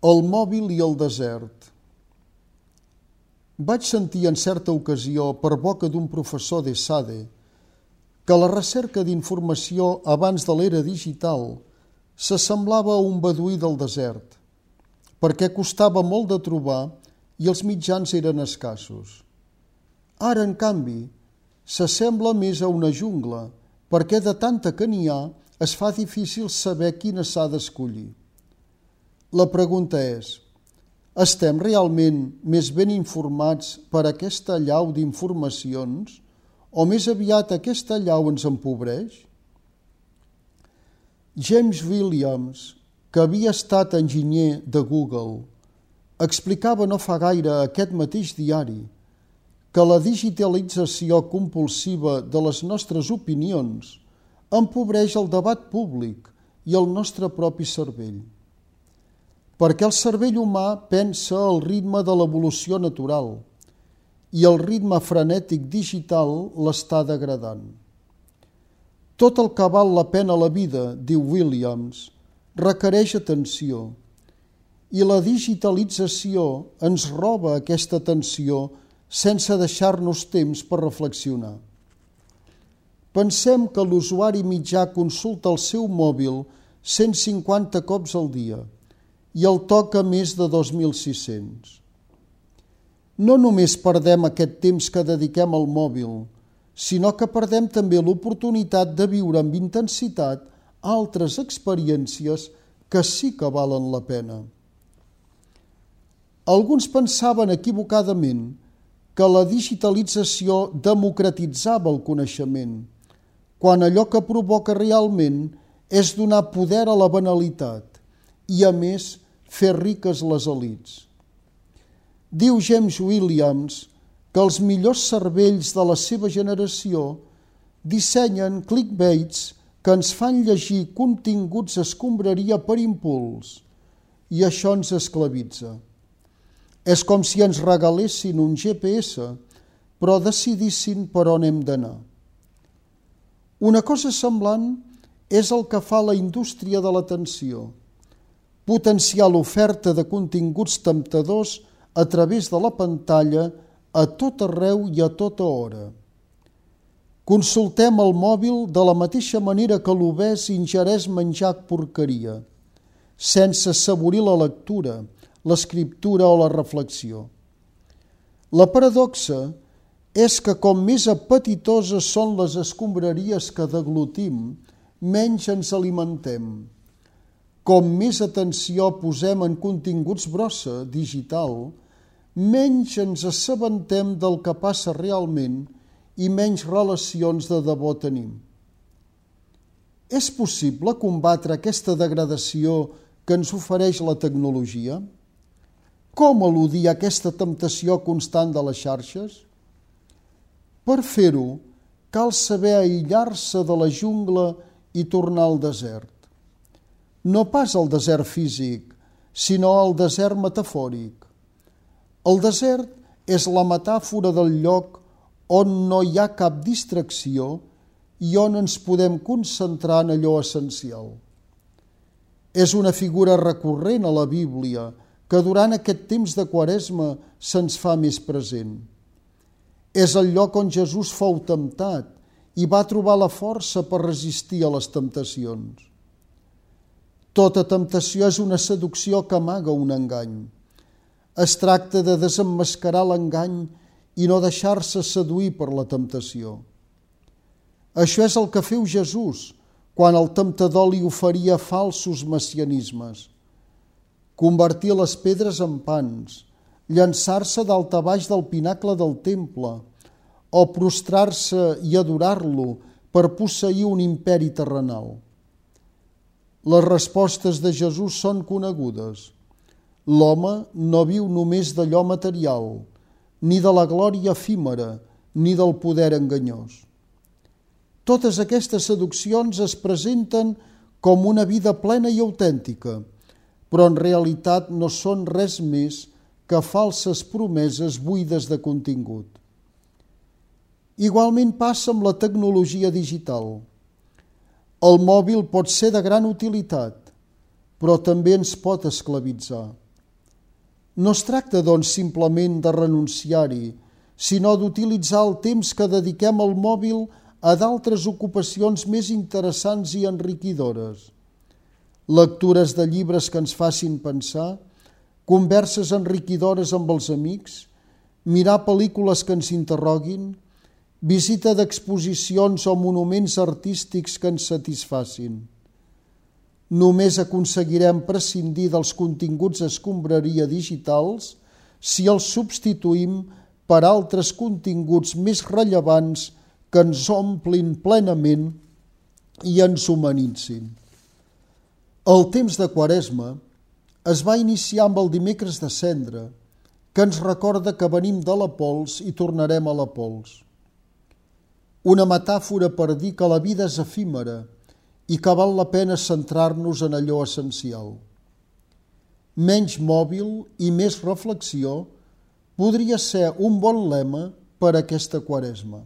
El mòbil i el desert. Vaig sentir en certa ocasió, per boca d'un professor de Sade, que la recerca d'informació abans de l'era digital s'assemblava a un beduí del desert, perquè costava molt de trobar i els mitjans eren escassos. Ara, en canvi, s'assembla més a una jungla, perquè de tanta que n'hi ha es fa difícil saber quina s'ha d'escollir. La pregunta és, estem realment més ben informats per aquesta llau d'informacions o més aviat aquesta llau ens empobreix? James Williams, que havia estat enginyer de Google, explicava no fa gaire aquest mateix diari que la digitalització compulsiva de les nostres opinions empobreix el debat públic i el nostre propi cervell perquè el cervell humà pensa al ritme de l'evolució natural i el ritme frenètic digital l'està degradant. Tot el que val la pena la vida, diu Williams, requereix atenció i la digitalització ens roba aquesta atenció sense deixar-nos temps per reflexionar. Pensem que l'usuari mitjà consulta el seu mòbil 150 cops al dia – i el toca més de 2.600. No només perdem aquest temps que dediquem al mòbil, sinó que perdem també l'oportunitat de viure amb intensitat altres experiències que sí que valen la pena. Alguns pensaven equivocadament que la digitalització democratitzava el coneixement, quan allò que provoca realment és donar poder a la banalitat i, a més, fer riques les elites. Diu James Williams que els millors cervells de la seva generació dissenyen clickbaits que ens fan llegir continguts escombraria per impuls i això ens esclavitza. És com si ens regalessin un GPS, però decidissin per on hem d'anar. Una cosa semblant és el que fa la indústria de l'atenció – potenciar l'oferta de continguts temptadors a través de la pantalla a tot arreu i a tota hora. Consultem el mòbil de la mateixa manera que l'obès ingereix menjar porqueria, sense assaborir la lectura, l'escriptura o la reflexió. La paradoxa és que com més apetitoses són les escombraries que deglutim, menys ens alimentem com més atenció posem en continguts brossa, digital, menys ens assabentem del que passa realment i menys relacions de debò tenim. És possible combatre aquesta degradació que ens ofereix la tecnologia? Com eludir aquesta temptació constant de les xarxes? Per fer-ho, cal saber aïllar-se de la jungla i tornar al desert no pas el desert físic, sinó el desert metafòric. El desert és la metàfora del lloc on no hi ha cap distracció i on ens podem concentrar en allò essencial. És una figura recurrent a la Bíblia que durant aquest temps de quaresma se'ns fa més present. És el lloc on Jesús fou temptat i va trobar la força per resistir a les temptacions. Tota temptació és una seducció que amaga un engany. Es tracta de desemmascarar l'engany i no deixar-se seduir per la temptació. Això és el que feu Jesús quan el temptador li oferia falsos messianismes. Convertir les pedres en pans, llançar-se d'alta baix del pinacle del temple o prostrar-se i adorar-lo per posseir un imperi terrenal. Les respostes de Jesús són conegudes. L'home no viu només d'allò material, ni de la glòria efímera, ni del poder enganyós. Totes aquestes seduccions es presenten com una vida plena i autèntica, però en realitat no són res més que falses promeses buides de contingut. Igualment passa amb la tecnologia digital – el mòbil pot ser de gran utilitat, però també ens pot esclavitzar. No es tracta, doncs, simplement de renunciar-hi, sinó d'utilitzar el temps que dediquem al mòbil a d'altres ocupacions més interessants i enriquidores. Lectures de llibres que ens facin pensar, converses enriquidores amb els amics, mirar pel·lícules que ens interroguin, visita d'exposicions o monuments artístics que ens satisfacin. Només aconseguirem prescindir dels continguts escombraria digitals si els substituïm per altres continguts més rellevants que ens omplin plenament i ens humanitzin. El temps de Quaresma es va iniciar amb el dimecres de cendre, que ens recorda que venim de la pols i tornarem a la pols. Una metàfora per dir que la vida és efímera i que val la pena centrar-nos en allò essencial. Menys mòbil i més reflexió podria ser un bon lema per aquesta quaresma.